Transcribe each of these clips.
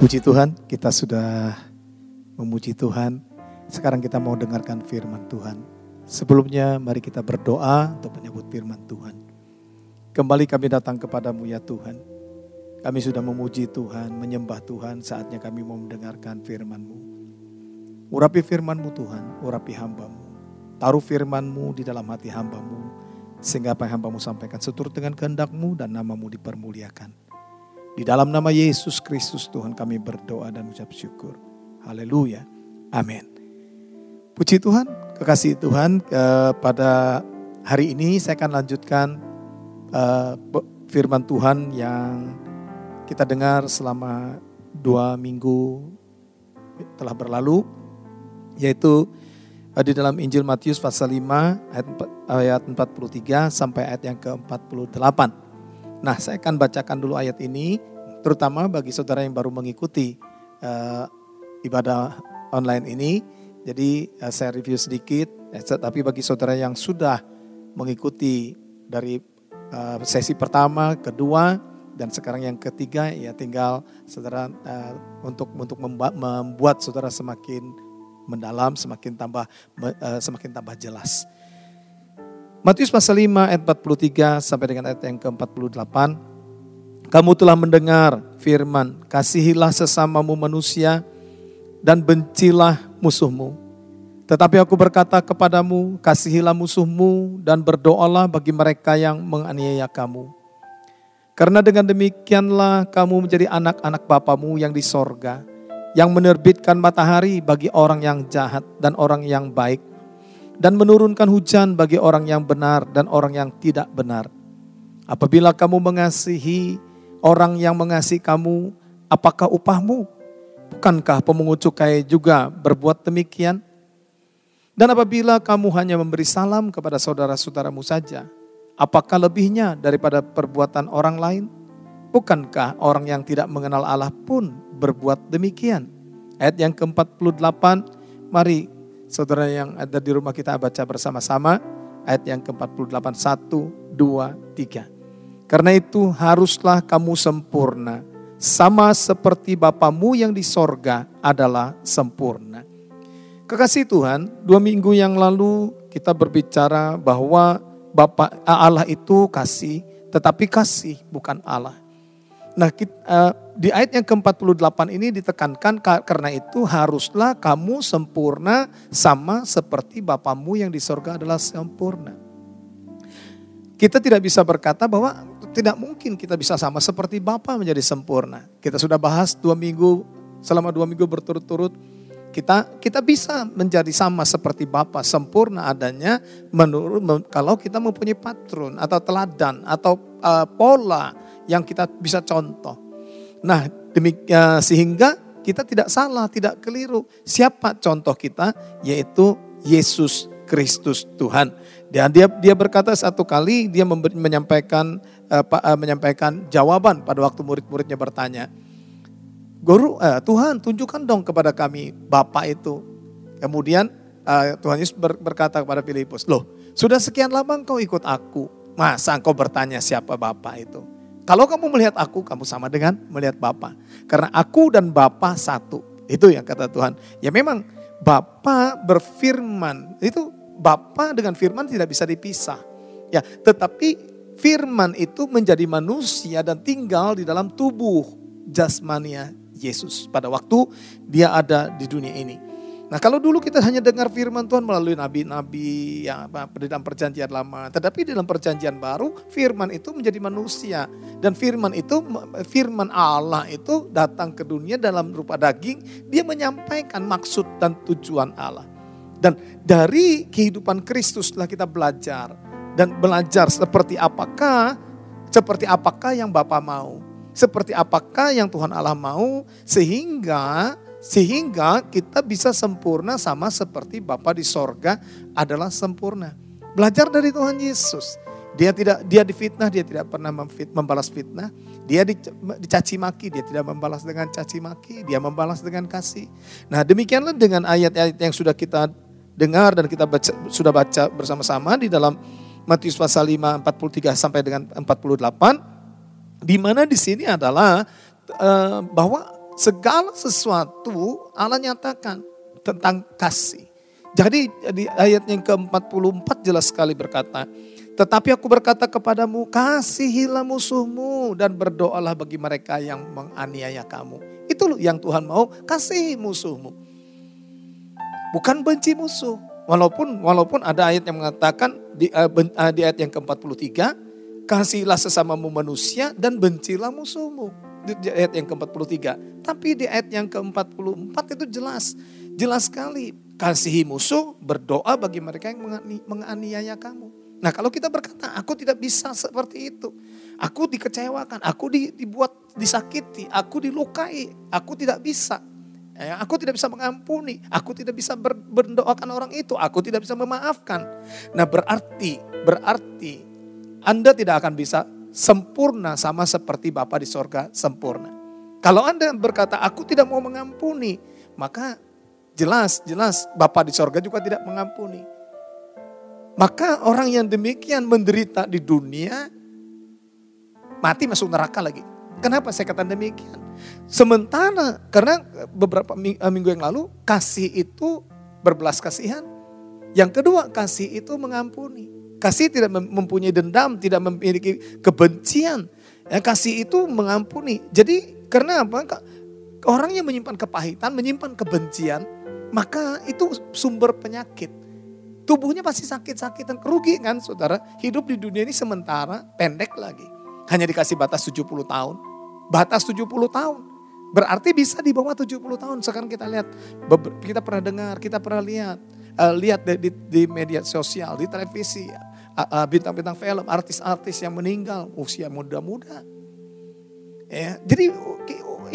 Puji Tuhan, kita sudah memuji Tuhan. Sekarang kita mau dengarkan firman Tuhan. Sebelumnya mari kita berdoa untuk menyebut firman Tuhan. Kembali kami datang kepadamu ya Tuhan. Kami sudah memuji Tuhan, menyembah Tuhan, saatnya kami mau mendengarkan firman-Mu. Urapi firman-Mu Tuhan, urapi hambamu. Taruh firman-Mu di dalam hati hambamu, sehingga apa yang hambamu sampaikan seturut dengan kehendak-Mu dan namamu dipermuliakan. Di dalam nama Yesus Kristus Tuhan kami berdoa dan ucap syukur. Haleluya. Amin. Puji Tuhan, kekasih Tuhan, eh, pada hari ini saya akan lanjutkan eh, firman Tuhan yang kita dengar selama dua minggu telah berlalu, yaitu eh, di dalam Injil Matius pasal 5 ayat, ayat 43 sampai ayat yang ke-48. Nah, saya akan bacakan dulu ayat ini, terutama bagi saudara yang baru mengikuti uh, ibadah online ini. Jadi uh, saya review sedikit, eh, tapi bagi saudara yang sudah mengikuti dari uh, sesi pertama, kedua, dan sekarang yang ketiga ya tinggal saudara uh, untuk untuk membuat saudara semakin mendalam, semakin tambah semakin tambah jelas. Matius pasal 5 ayat 43 sampai dengan ayat yang ke-48. Kamu telah mendengar firman, kasihilah sesamamu manusia dan bencilah musuhmu. Tetapi aku berkata kepadamu, kasihilah musuhmu dan berdoalah bagi mereka yang menganiaya kamu karena dengan demikianlah kamu menjadi anak-anak Bapamu yang di sorga, yang menerbitkan matahari bagi orang yang jahat dan orang yang baik, dan menurunkan hujan bagi orang yang benar dan orang yang tidak benar. Apabila kamu mengasihi orang yang mengasihi kamu, apakah upahmu? Bukankah pemungut cukai juga berbuat demikian? Dan apabila kamu hanya memberi salam kepada saudara-saudaramu saja, Apakah lebihnya daripada perbuatan orang lain? Bukankah orang yang tidak mengenal Allah pun berbuat demikian? Ayat yang ke-48, mari saudara yang ada di rumah kita baca bersama-sama. Ayat yang ke-48, 1, 2, 3. Karena itu haruslah kamu sempurna, sama seperti Bapamu yang di sorga adalah sempurna. Kekasih Tuhan, dua minggu yang lalu kita berbicara bahwa Bapak Allah itu kasih, tetapi kasih bukan Allah. Nah, kita, uh, di ayat yang ke-48 ini ditekankan karena itu haruslah kamu sempurna sama seperti Bapamu yang di sorga adalah sempurna. Kita tidak bisa berkata bahwa tidak mungkin kita bisa sama seperti Bapa menjadi sempurna. Kita sudah bahas dua minggu, selama dua minggu berturut-turut kita kita bisa menjadi sama seperti Bapa sempurna adanya menurut kalau kita mempunyai patron atau teladan atau uh, pola yang kita bisa contoh. Nah, demikian uh, sehingga kita tidak salah, tidak keliru. Siapa contoh kita? Yaitu Yesus Kristus Tuhan. Dan dia dia berkata satu kali dia menyampaikan uh, uh, menyampaikan jawaban pada waktu murid-muridnya bertanya Guru, eh, Tuhan tunjukkan dong kepada kami Bapak itu. Kemudian eh, Tuhan Yesus ber, berkata kepada Filipus, loh sudah sekian lama engkau ikut aku. Masa engkau bertanya siapa Bapak itu? Kalau kamu melihat aku, kamu sama dengan melihat Bapak. Karena aku dan Bapak satu. Itu yang kata Tuhan. Ya memang Bapak berfirman. Itu Bapak dengan firman tidak bisa dipisah. Ya, tetapi firman itu menjadi manusia dan tinggal di dalam tubuh jasmania Yesus pada waktu dia ada di dunia ini. Nah kalau dulu kita hanya dengar firman Tuhan melalui nabi-nabi yang di dalam perjanjian lama. Tetapi dalam perjanjian baru firman itu menjadi manusia. Dan firman itu, firman Allah itu datang ke dunia dalam rupa daging. Dia menyampaikan maksud dan tujuan Allah. Dan dari kehidupan Kristuslah kita belajar. Dan belajar seperti apakah, seperti apakah yang Bapak mau seperti apakah yang Tuhan Allah mau sehingga sehingga kita bisa sempurna sama seperti Bapa di sorga adalah sempurna. Belajar dari Tuhan Yesus. Dia tidak dia difitnah, dia tidak pernah membalas fitnah. Dia dicaci maki, dia tidak membalas dengan caci maki, dia membalas dengan kasih. Nah, demikianlah dengan ayat-ayat yang sudah kita dengar dan kita baca, sudah baca bersama-sama di dalam Matius pasal 5 43 sampai dengan 48 di mana di sini adalah uh, bahwa segala sesuatu Allah nyatakan tentang kasih. Jadi di ayat yang ke-44 jelas sekali berkata, tetapi aku berkata kepadamu, kasihilah musuhmu dan berdoalah bagi mereka yang menganiaya kamu. Itu yang Tuhan mau, kasihi musuhmu. Bukan benci musuh. Walaupun walaupun ada ayat yang mengatakan di, uh, di ayat yang ke-43, Kasihlah sesamamu manusia dan bencilah musuhmu. Di ayat yang ke-43. Tapi di ayat yang ke-44 itu jelas. Jelas sekali. Kasihi musuh, berdoa bagi mereka yang menganiaya kamu. Nah kalau kita berkata, aku tidak bisa seperti itu. Aku dikecewakan, aku dibuat disakiti, aku dilukai, aku tidak bisa. Ya, aku tidak bisa mengampuni, aku tidak bisa berdoakan orang itu, aku tidak bisa memaafkan. Nah berarti, berarti anda tidak akan bisa sempurna sama seperti Bapa di sorga sempurna. Kalau Anda berkata, aku tidak mau mengampuni, maka jelas, jelas Bapa di sorga juga tidak mengampuni. Maka orang yang demikian menderita di dunia, mati masuk neraka lagi. Kenapa saya katakan demikian? Sementara, karena beberapa eh, minggu yang lalu, kasih itu berbelas kasihan. Yang kedua, kasih itu mengampuni. Kasih tidak mempunyai dendam, tidak memiliki kebencian. Ya, kasih itu mengampuni. Jadi karena apa? Orang yang menyimpan kepahitan, menyimpan kebencian, maka itu sumber penyakit. Tubuhnya pasti sakit-sakitan, kerugi kan saudara. Hidup di dunia ini sementara, pendek lagi. Hanya dikasih batas 70 tahun. Batas 70 tahun. Berarti bisa di bawah 70 tahun. Sekarang kita lihat, kita pernah dengar, kita pernah lihat. Uh, lihat di media sosial, di televisi bintang-bintang film, artis-artis yang meninggal usia muda-muda. Ya, jadi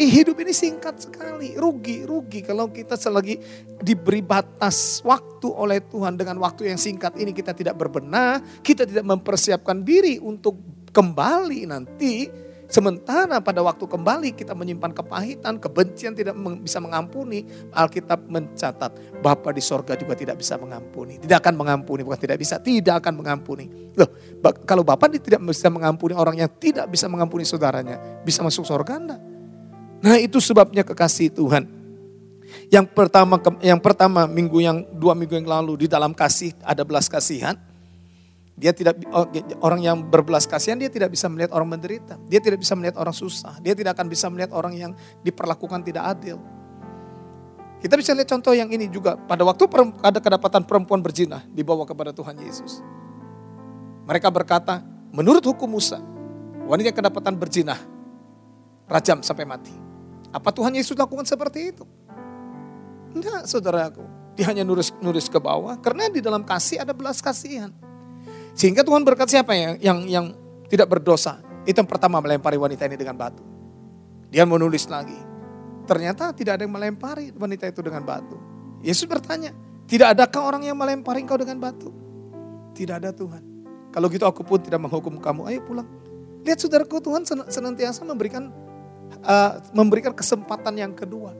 hidup ini singkat sekali, rugi, rugi kalau kita selagi diberi batas waktu oleh Tuhan dengan waktu yang singkat ini kita tidak berbenah, kita tidak mempersiapkan diri untuk kembali nanti Sementara pada waktu kembali kita menyimpan kepahitan, kebencian tidak bisa mengampuni. Alkitab mencatat Bapa di sorga juga tidak bisa mengampuni. Tidak akan mengampuni, bukan tidak bisa, tidak akan mengampuni. Loh, kalau Bapa tidak bisa mengampuni orang yang tidak bisa mengampuni saudaranya, bisa masuk sorga anda. Nah itu sebabnya kekasih Tuhan. Yang pertama, yang pertama minggu yang dua minggu yang lalu di dalam kasih ada belas kasihan. Dia tidak oh, orang yang berbelas kasihan dia tidak bisa melihat orang menderita. Dia tidak bisa melihat orang susah. Dia tidak akan bisa melihat orang yang diperlakukan tidak adil. Kita bisa lihat contoh yang ini juga. Pada waktu ada kedapatan perempuan berzina dibawa kepada Tuhan Yesus. Mereka berkata, menurut hukum Musa, wanita kedapatan berzina, rajam sampai mati. Apa Tuhan Yesus lakukan seperti itu? Enggak, saudaraku. Dia hanya nulis-nulis ke bawah karena di dalam kasih ada belas kasihan. Sehingga Tuhan berkat siapa yang yang yang tidak berdosa? Itu yang pertama melempari wanita ini dengan batu. Dia menulis lagi. Ternyata tidak ada yang melempari wanita itu dengan batu. Yesus bertanya, tidak adakah orang yang melempari engkau dengan batu? Tidak ada Tuhan. Kalau gitu aku pun tidak menghukum kamu. Ayo pulang. Lihat saudaraku Tuhan senantiasa memberikan uh, memberikan kesempatan yang kedua.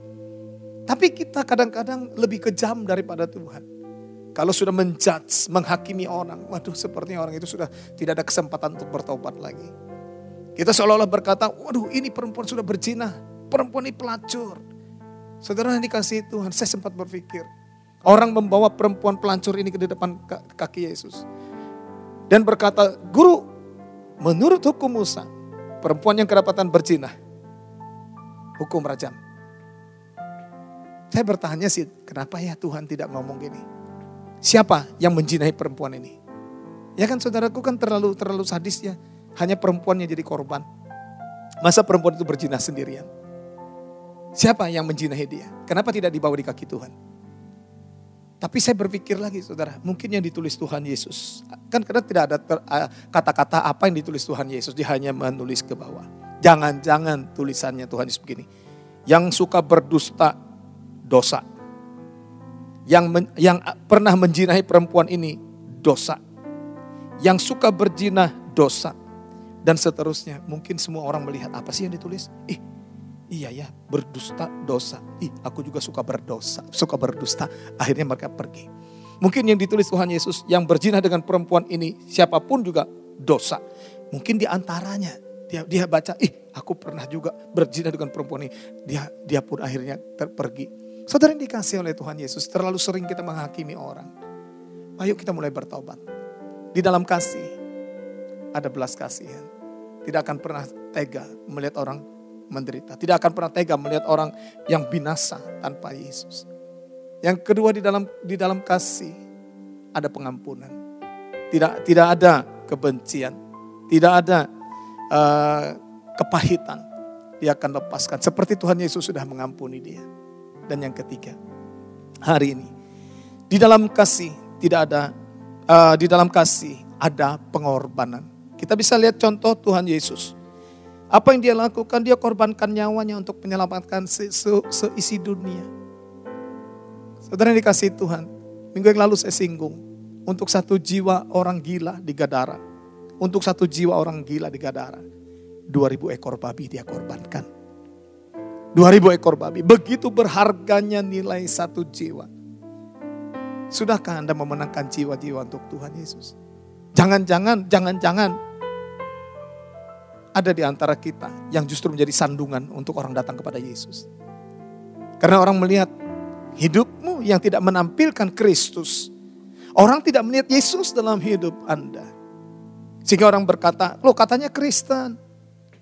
Tapi kita kadang-kadang lebih kejam daripada Tuhan. Kalau sudah menjudge, menghakimi orang, waduh sepertinya orang itu sudah tidak ada kesempatan untuk bertobat lagi. Kita seolah-olah berkata, waduh ini perempuan sudah berzina, perempuan ini pelacur. Saudara yang dikasih Tuhan, saya sempat berpikir, orang membawa perempuan pelacur ini ke depan kaki Yesus. Dan berkata, guru, menurut hukum Musa, perempuan yang kedapatan berzina, hukum rajam. Saya bertanya sih, kenapa ya Tuhan tidak ngomong gini? Siapa yang menjinahi perempuan ini? Ya kan saudaraku kan terlalu terlalu sadis ya. Hanya perempuannya jadi korban. Masa perempuan itu berjinah sendirian? Siapa yang menjinahi dia? Kenapa tidak dibawa di kaki Tuhan? Tapi saya berpikir lagi saudara, mungkin yang ditulis Tuhan Yesus. Kan karena tidak ada kata-kata apa yang ditulis Tuhan Yesus, dia hanya menulis ke bawah. Jangan-jangan tulisannya Tuhan Yesus begini. Yang suka berdusta dosa yang men, yang pernah menjinahi perempuan ini dosa. Yang suka berjinah dosa. Dan seterusnya. Mungkin semua orang melihat apa sih yang ditulis? Ih, iya ya, berdusta dosa. Ih, aku juga suka berdosa, suka berdusta. Akhirnya mereka pergi. Mungkin yang ditulis Tuhan Yesus yang berjinah dengan perempuan ini siapa pun juga dosa. Mungkin di antaranya Dia dia baca, ih aku pernah juga berzina dengan perempuan ini. Dia dia pun akhirnya terpergi. Saudara yang dikasih oleh Tuhan Yesus, terlalu sering kita menghakimi orang. Ayo kita mulai bertobat. Di dalam kasih, ada belas kasihan. Tidak akan pernah tega melihat orang menderita. Tidak akan pernah tega melihat orang yang binasa tanpa Yesus. Yang kedua di dalam di dalam kasih ada pengampunan. Tidak tidak ada kebencian, tidak ada uh, kepahitan. Dia akan lepaskan seperti Tuhan Yesus sudah mengampuni dia. Dan yang ketiga, hari ini di dalam kasih tidak ada uh, di dalam kasih ada pengorbanan. Kita bisa lihat contoh Tuhan Yesus. Apa yang dia lakukan? Dia korbankan nyawanya untuk menyelamatkan se se seisi dunia. Saudara yang dikasih Tuhan, minggu yang lalu saya singgung. Untuk satu jiwa orang gila di Gadara. Untuk satu jiwa orang gila di Gadara. 2000 ekor babi dia korbankan. 2000 ekor babi. Begitu berharganya nilai satu jiwa. Sudahkah Anda memenangkan jiwa-jiwa untuk Tuhan Yesus? Jangan-jangan, jangan-jangan ada di antara kita yang justru menjadi sandungan untuk orang datang kepada Yesus. Karena orang melihat hidupmu yang tidak menampilkan Kristus. Orang tidak melihat Yesus dalam hidup Anda. Sehingga orang berkata, lo katanya Kristen.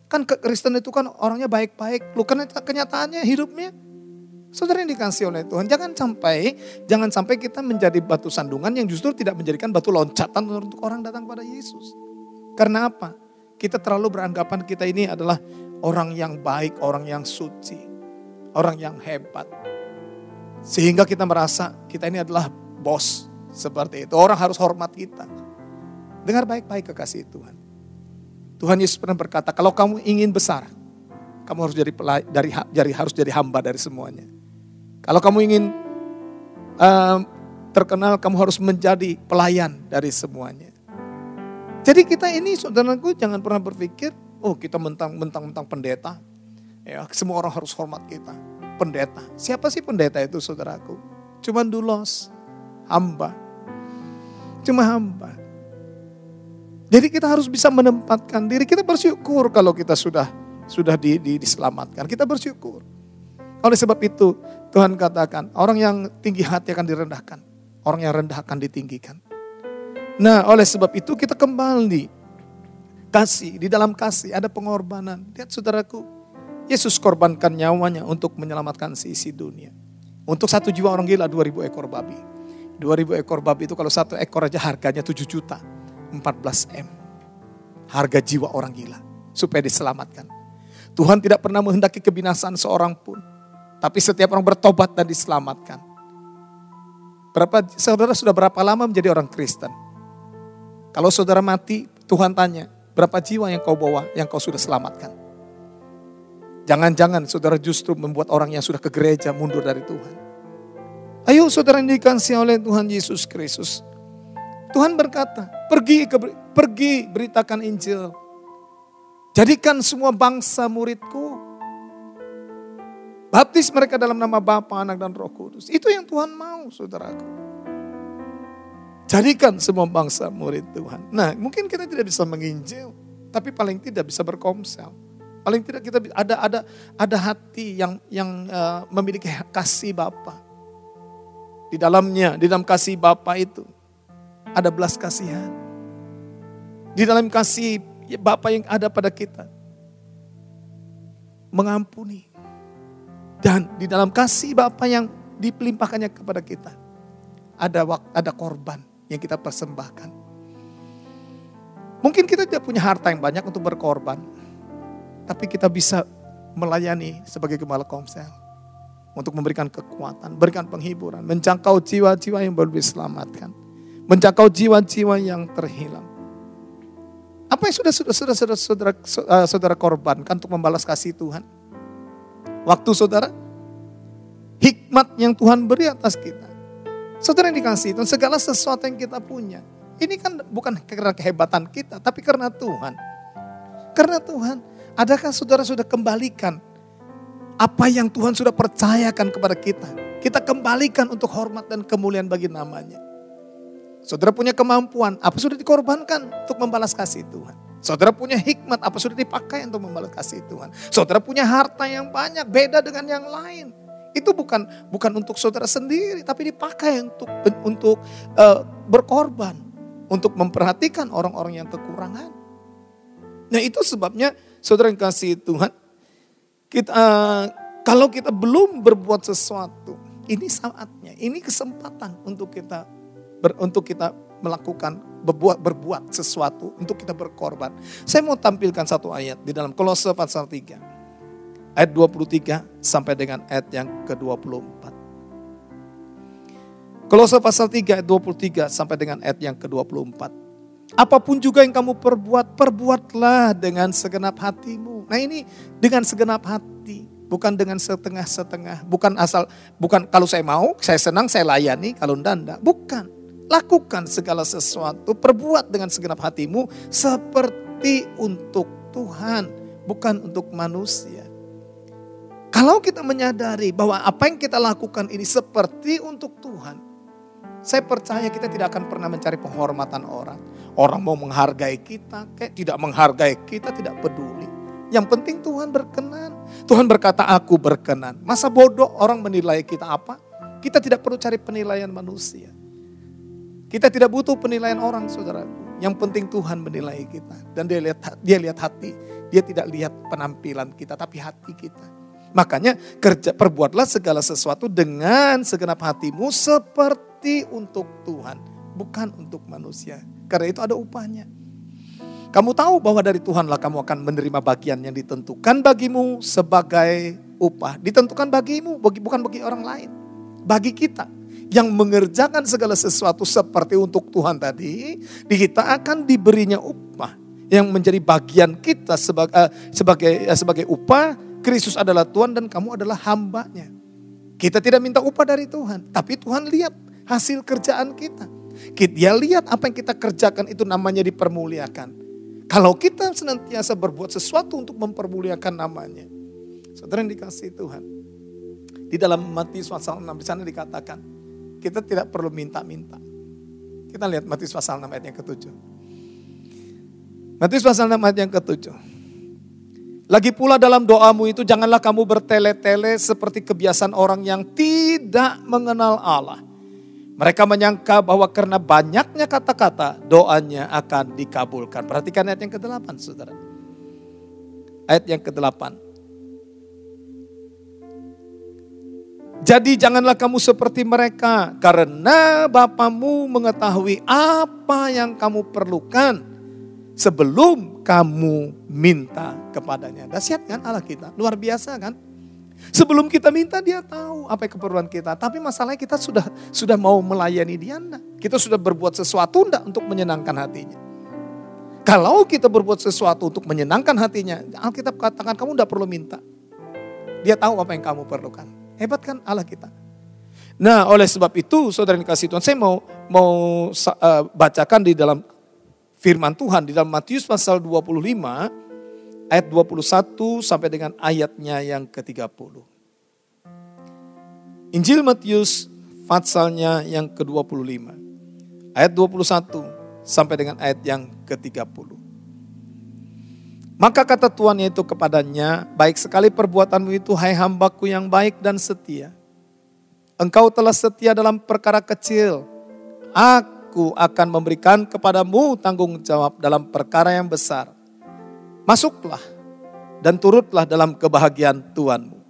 Kan Kristen itu kan orangnya baik-baik. Lu kan kenyataannya hidupnya. Saudara yang dikasih oleh Tuhan, jangan sampai jangan sampai kita menjadi batu sandungan yang justru tidak menjadikan batu loncatan untuk orang datang pada Yesus. Karena apa? Kita terlalu beranggapan kita ini adalah orang yang baik, orang yang suci, orang yang hebat. Sehingga kita merasa kita ini adalah bos seperti itu. Orang harus hormat kita. Dengar baik-baik kekasih Tuhan. Tuhan Yesus pernah berkata, kalau kamu ingin besar, kamu harus jadi dari dari harus jadi hamba dari semuanya. Kalau kamu ingin uh, terkenal, kamu harus menjadi pelayan dari semuanya. Jadi kita ini saudaraku jangan pernah berpikir, oh kita mentang-mentang pendeta, ya semua orang harus hormat kita. Pendeta, siapa sih pendeta itu saudaraku? Cuman dulos, hamba. Cuma hamba. Jadi kita harus bisa menempatkan diri. Kita bersyukur kalau kita sudah sudah di, di, diselamatkan. Kita bersyukur. Oleh sebab itu Tuhan katakan orang yang tinggi hati akan direndahkan. Orang yang rendah akan ditinggikan. Nah oleh sebab itu kita kembali. Kasih, di dalam kasih ada pengorbanan. Lihat saudaraku, Yesus korbankan nyawanya untuk menyelamatkan seisi dunia. Untuk satu jiwa orang gila 2000 ekor babi. 2000 ekor babi itu kalau satu ekor aja harganya 7 juta. 14 M. Harga jiwa orang gila. Supaya diselamatkan. Tuhan tidak pernah menghendaki kebinasaan seorang pun. Tapi setiap orang bertobat dan diselamatkan. Berapa saudara sudah berapa lama menjadi orang Kristen? Kalau saudara mati, Tuhan tanya, berapa jiwa yang kau bawa yang kau sudah selamatkan? Jangan-jangan saudara justru membuat orang yang sudah ke gereja mundur dari Tuhan. Ayo saudara dikasih oleh Tuhan Yesus Kristus. Tuhan berkata, pergi ke, pergi beritakan Injil. Jadikan semua bangsa muridku. Baptis mereka dalam nama Bapa, Anak, dan Roh Kudus. Itu yang Tuhan mau, saudaraku. Jadikan semua bangsa murid Tuhan. Nah, mungkin kita tidak bisa menginjil, tapi paling tidak bisa berkomsel. Paling tidak kita ada ada ada hati yang yang uh, memiliki kasih Bapa. Di dalamnya, di dalam kasih Bapa itu ada belas kasihan. Di dalam kasih Bapa yang ada pada kita. Mengampuni. Dan di dalam kasih Bapa yang dipelimpahkannya kepada kita. Ada waktu, ada korban yang kita persembahkan. Mungkin kita tidak punya harta yang banyak untuk berkorban. Tapi kita bisa melayani sebagai gembala komsel. Untuk memberikan kekuatan, berikan penghiburan, menjangkau jiwa-jiwa yang belum diselamatkan menjangkau jiwa-jiwa yang terhilang. Apa yang sudah sudah sudah saudara, saudara, eh, saudara korbankan untuk membalas kasih Tuhan? Waktu saudara, hikmat yang Tuhan beri atas kita. Saudara yang dikasih itu segala sesuatu yang kita punya. Ini kan bukan karena kehebatan kita, tapi karena Tuhan. Karena Tuhan, adakah saudara sudah kembalikan apa yang Tuhan sudah percayakan kepada kita? Kita kembalikan untuk hormat dan kemuliaan bagi namanya. Saudara punya kemampuan, apa sudah dikorbankan untuk membalas kasih Tuhan? Saudara punya hikmat, apa sudah dipakai untuk membalas kasih Tuhan? Saudara punya harta yang banyak, beda dengan yang lain. Itu bukan bukan untuk saudara sendiri, tapi dipakai untuk untuk uh, berkorban, untuk memperhatikan orang-orang yang kekurangan. Nah itu sebabnya saudara yang kasih Tuhan, kita uh, kalau kita belum berbuat sesuatu, ini saatnya, ini kesempatan untuk kita ber, untuk kita melakukan berbuat berbuat sesuatu untuk kita berkorban. Saya mau tampilkan satu ayat di dalam Kolose pasal 3. Ayat 23 sampai dengan ayat yang ke-24. Kolose pasal 3 ayat 23 sampai dengan ayat yang ke-24. Apa pun juga yang kamu perbuat, perbuatlah dengan segenap hatimu. Nah ini dengan segenap hati, bukan dengan setengah-setengah, bukan asal, bukan kalau saya mau, saya senang, saya layani, kalau enggak, Bukan. Lakukan segala sesuatu, perbuat dengan segenap hatimu seperti untuk Tuhan, bukan untuk manusia. Kalau kita menyadari bahwa apa yang kita lakukan ini seperti untuk Tuhan, saya percaya kita tidak akan pernah mencari penghormatan orang. Orang mau menghargai kita, kayak tidak menghargai kita, tidak peduli. Yang penting Tuhan berkenan. Tuhan berkata, aku berkenan. Masa bodoh orang menilai kita apa? Kita tidak perlu cari penilaian manusia. Kita tidak butuh penilaian orang, saudara. Yang penting Tuhan menilai kita dan dia lihat dia lihat hati. Dia tidak lihat penampilan kita, tapi hati kita. Makanya kerja perbuatlah segala sesuatu dengan segenap hatimu seperti untuk Tuhan, bukan untuk manusia. Karena itu ada upahnya. Kamu tahu bahwa dari Tuhanlah kamu akan menerima bagian yang ditentukan bagimu sebagai upah. Ditentukan bagimu, bukan bagi orang lain. Bagi kita yang mengerjakan segala sesuatu seperti untuk Tuhan tadi, kita akan diberinya upah yang menjadi bagian kita sebagai uh, sebagai uh, sebagai upah. Kristus adalah Tuhan dan kamu adalah hambanya. Kita tidak minta upah dari Tuhan, tapi Tuhan lihat hasil kerjaan kita. Dia lihat apa yang kita kerjakan itu namanya dipermuliakan. Kalau kita senantiasa berbuat sesuatu untuk mempermuliakan namanya. Saudara yang dikasih Tuhan. Di dalam Matius pasal 6 di sana dikatakan, kita tidak perlu minta-minta. Kita lihat Matius pasal 6 ayat yang ke-7. Matius pasal 6 ayat yang ke-7. Lagi pula dalam doamu itu janganlah kamu bertele-tele seperti kebiasaan orang yang tidak mengenal Allah. Mereka menyangka bahwa karena banyaknya kata-kata doanya akan dikabulkan. Perhatikan ayat yang ke-8 saudara. Ayat yang ke-8. Jadi janganlah kamu seperti mereka karena Bapamu mengetahui apa yang kamu perlukan sebelum kamu minta kepadanya. Dahsyat kan Allah kita, luar biasa kan? Sebelum kita minta dia tahu apa keperluan kita. Tapi masalahnya kita sudah sudah mau melayani dia enggak? Kita sudah berbuat sesuatu enggak untuk menyenangkan hatinya? Kalau kita berbuat sesuatu untuk menyenangkan hatinya, Alkitab katakan kamu enggak perlu minta. Dia tahu apa yang kamu perlukan. Hebat kan Allah kita. Nah oleh sebab itu saudara yang kasih Tuhan saya mau mau uh, bacakan di dalam firman Tuhan di dalam Matius pasal 25 ayat 21 sampai dengan ayatnya yang ke-30. Injil Matius pasalnya yang ke-25 ayat 21 sampai dengan ayat yang ke-30. Maka kata Tuhan itu kepadanya, baik sekali perbuatanmu itu hai hambaku yang baik dan setia. Engkau telah setia dalam perkara kecil. Aku akan memberikan kepadamu tanggung jawab dalam perkara yang besar. Masuklah dan turutlah dalam kebahagiaan Tuhanmu.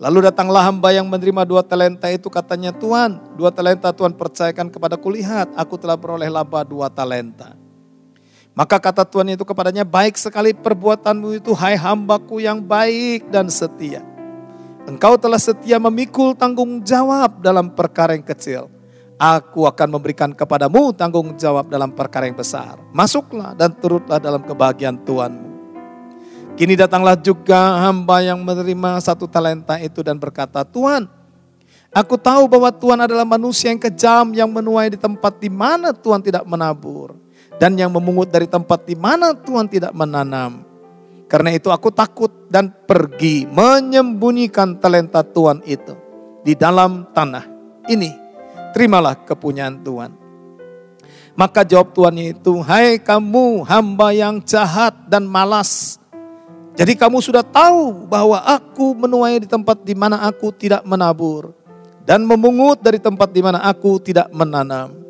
Lalu datanglah hamba yang menerima dua talenta itu katanya Tuhan, dua talenta Tuhan percayakan kepada kulihat, aku telah beroleh laba dua talenta. Maka kata Tuhan itu kepadanya, baik sekali perbuatanmu itu hai hambaku yang baik dan setia. Engkau telah setia memikul tanggung jawab dalam perkara yang kecil. Aku akan memberikan kepadamu tanggung jawab dalam perkara yang besar. Masuklah dan turutlah dalam kebahagiaan Tuhanmu. Kini datanglah juga hamba yang menerima satu talenta itu dan berkata, Tuhan, aku tahu bahwa Tuhan adalah manusia yang kejam yang menuai di tempat di mana Tuhan tidak menabur dan yang memungut dari tempat di mana Tuhan tidak menanam. Karena itu aku takut dan pergi menyembunyikan talenta Tuhan itu di dalam tanah. Ini terimalah kepunyaan Tuhan. Maka jawab tuannya itu, hai kamu hamba yang jahat dan malas. Jadi kamu sudah tahu bahwa aku menuai di tempat di mana aku tidak menabur. Dan memungut dari tempat di mana aku tidak menanam.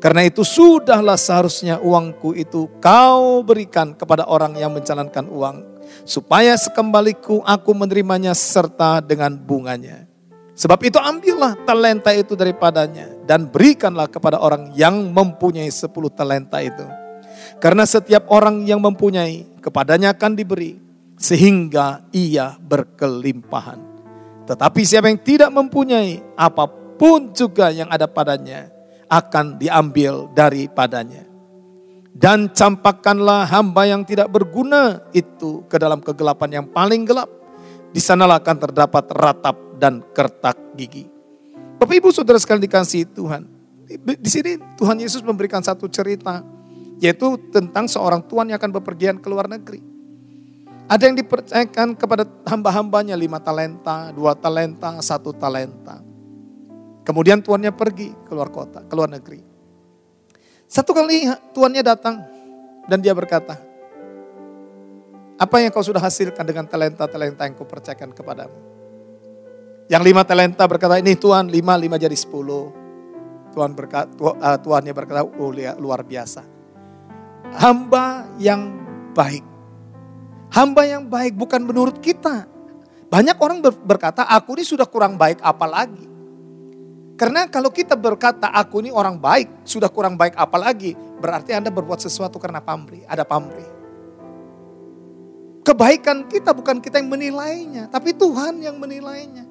Karena itu sudahlah seharusnya uangku itu kau berikan kepada orang yang menjalankan uang. Supaya sekembaliku aku menerimanya serta dengan bunganya. Sebab itu ambillah talenta itu daripadanya. Dan berikanlah kepada orang yang mempunyai sepuluh talenta itu. Karena setiap orang yang mempunyai kepadanya akan diberi. Sehingga ia berkelimpahan. Tetapi siapa yang tidak mempunyai apa pun juga yang ada padanya akan diambil daripadanya. Dan campakkanlah hamba yang tidak berguna itu ke dalam kegelapan yang paling gelap. Di sanalah akan terdapat ratap dan kertak gigi. Bapak Ibu Saudara sekalian dikasih Tuhan. Di sini Tuhan Yesus memberikan satu cerita yaitu tentang seorang tuan yang akan bepergian ke luar negeri. Ada yang dipercayakan kepada hamba-hambanya lima talenta, dua talenta, satu talenta. Kemudian tuannya pergi keluar kota, keluar negeri. Satu kali tuannya datang dan dia berkata, apa yang kau sudah hasilkan dengan talenta-talenta yang kau percayakan kepadamu? Yang lima talenta berkata, ini Tuhan lima, lima jadi sepuluh. Tuhan berkata, uh, Tuhannya berkata, oh luar biasa. Hamba yang baik. Hamba yang baik bukan menurut kita. Banyak orang berkata, aku ini sudah kurang baik apalagi. Karena kalau kita berkata aku ini orang baik, sudah kurang baik apalagi, berarti Anda berbuat sesuatu karena pamrih, ada pamrih. Kebaikan kita bukan kita yang menilainya, tapi Tuhan yang menilainya.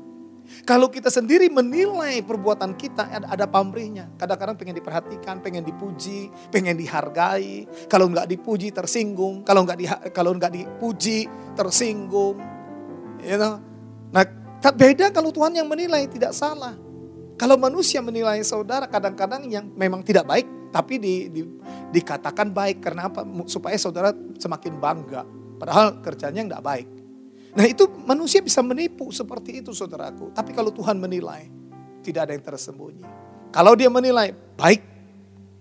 Kalau kita sendiri menilai perbuatan kita ada, pamrihnya. Kadang-kadang pengen diperhatikan, pengen dipuji, pengen dihargai. Kalau nggak dipuji tersinggung, kalau nggak di, kalau nggak dipuji tersinggung. You know? Nah, beda kalau Tuhan yang menilai tidak salah. Kalau manusia menilai saudara kadang-kadang yang memang tidak baik, tapi di, di, dikatakan baik karena apa? Supaya saudara semakin bangga. Padahal kerjanya nggak baik. Nah itu manusia bisa menipu seperti itu saudaraku. Tapi kalau Tuhan menilai, tidak ada yang tersembunyi. Kalau dia menilai baik,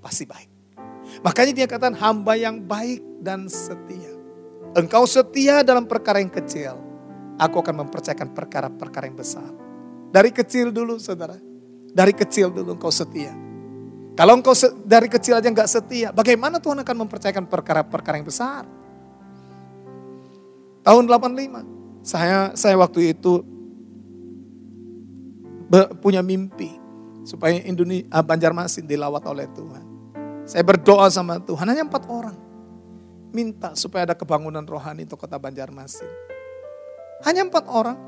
pasti baik. Makanya dia katakan hamba yang baik dan setia. Engkau setia dalam perkara yang kecil. Aku akan mempercayakan perkara-perkara yang besar. Dari kecil dulu saudara. Dari kecil dulu engkau setia. Kalau engkau dari kecil aja nggak setia, bagaimana Tuhan akan mempercayakan perkara-perkara yang besar? Tahun 85, saya saya waktu itu punya mimpi supaya Indonesia ah, Banjarmasin dilawat oleh Tuhan. Saya berdoa sama Tuhan hanya empat orang. Minta supaya ada kebangunan rohani untuk kota Banjarmasin. Hanya empat orang.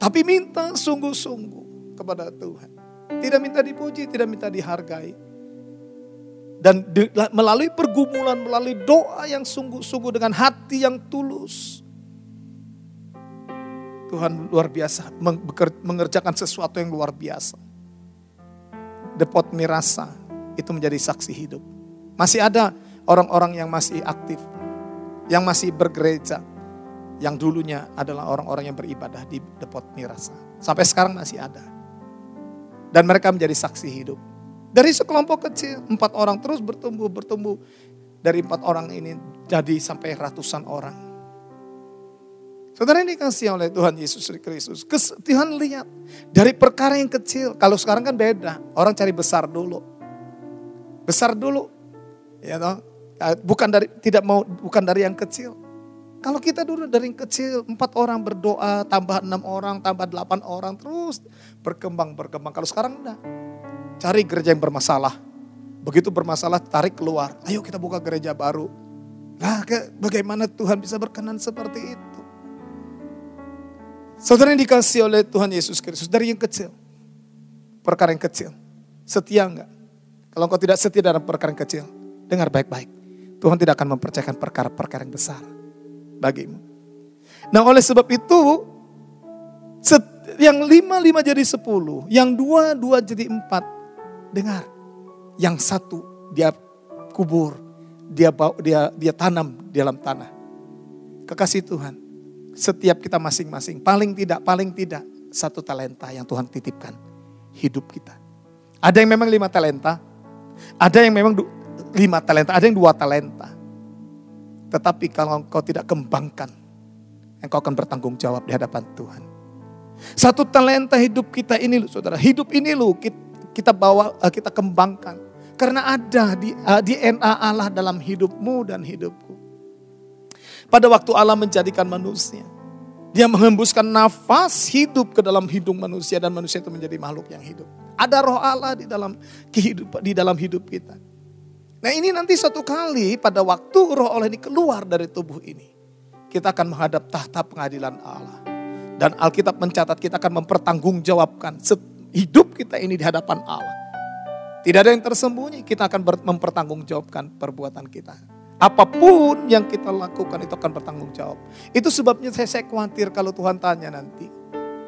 Tapi minta sungguh-sungguh kepada Tuhan. Tidak minta dipuji, tidak minta dihargai. Dan di, melalui pergumulan, melalui doa yang sungguh-sungguh dengan hati yang tulus. Tuhan luar biasa mengerjakan sesuatu yang luar biasa. Depot Mirasa itu menjadi saksi hidup. Masih ada orang-orang yang masih aktif, yang masih bergereja, yang dulunya adalah orang-orang yang beribadah di Depot Mirasa. Sampai sekarang masih ada. Dan mereka menjadi saksi hidup. Dari sekelompok kecil, empat orang terus bertumbuh, bertumbuh. Dari empat orang ini jadi sampai ratusan orang. Saudara ini kasih oleh Tuhan Yesus Kristus. Tuhan lihat dari perkara yang kecil. Kalau sekarang kan beda. Orang cari besar dulu. Besar dulu. Ya toh? Bukan dari tidak mau bukan dari yang kecil. Kalau kita dulu dari kecil, empat orang berdoa, tambah enam orang, tambah delapan orang, terus berkembang, berkembang. Kalau sekarang enggak. Cari gereja yang bermasalah. Begitu bermasalah, tarik keluar. Ayo kita buka gereja baru. Nah, bagaimana Tuhan bisa berkenan seperti itu? Saudara yang dikasih oleh Tuhan Yesus Kristus dari yang kecil. Perkara yang kecil. Setia enggak? Kalau engkau tidak setia dalam perkara yang kecil, dengar baik-baik. Tuhan tidak akan mempercayakan perkara-perkara yang besar bagimu. Nah oleh sebab itu, yang lima lima jadi sepuluh, yang dua dua jadi empat. Dengar, yang satu dia kubur, dia dia dia tanam di dalam tanah. Kekasih Tuhan, setiap kita masing-masing, paling tidak, paling tidak satu talenta yang Tuhan titipkan hidup kita. Ada yang memang lima talenta, ada yang memang lima talenta, ada yang dua talenta. Tetapi kalau engkau tidak kembangkan, engkau akan bertanggung jawab di hadapan Tuhan. Satu talenta hidup kita ini loh saudara, hidup ini loh kita bawa, eh, kita kembangkan. Karena ada di uh, DNA Allah dalam hidupmu dan hidupku. Pada waktu Allah menjadikan manusia, dia menghembuskan nafas hidup ke dalam hidung manusia dan manusia itu menjadi makhluk yang hidup. Ada roh Allah di dalam kehidupan di dalam hidup kita. Nah ini nanti satu kali pada waktu roh Allah ini keluar dari tubuh ini. Kita akan menghadap tahta pengadilan Allah. Dan Alkitab mencatat kita akan mempertanggungjawabkan hidup kita ini di hadapan Allah. Tidak ada yang tersembunyi, kita akan mempertanggungjawabkan perbuatan kita. Apa pun yang kita lakukan itu akan bertanggung jawab. Itu sebabnya saya, saya khawatir kalau Tuhan tanya nanti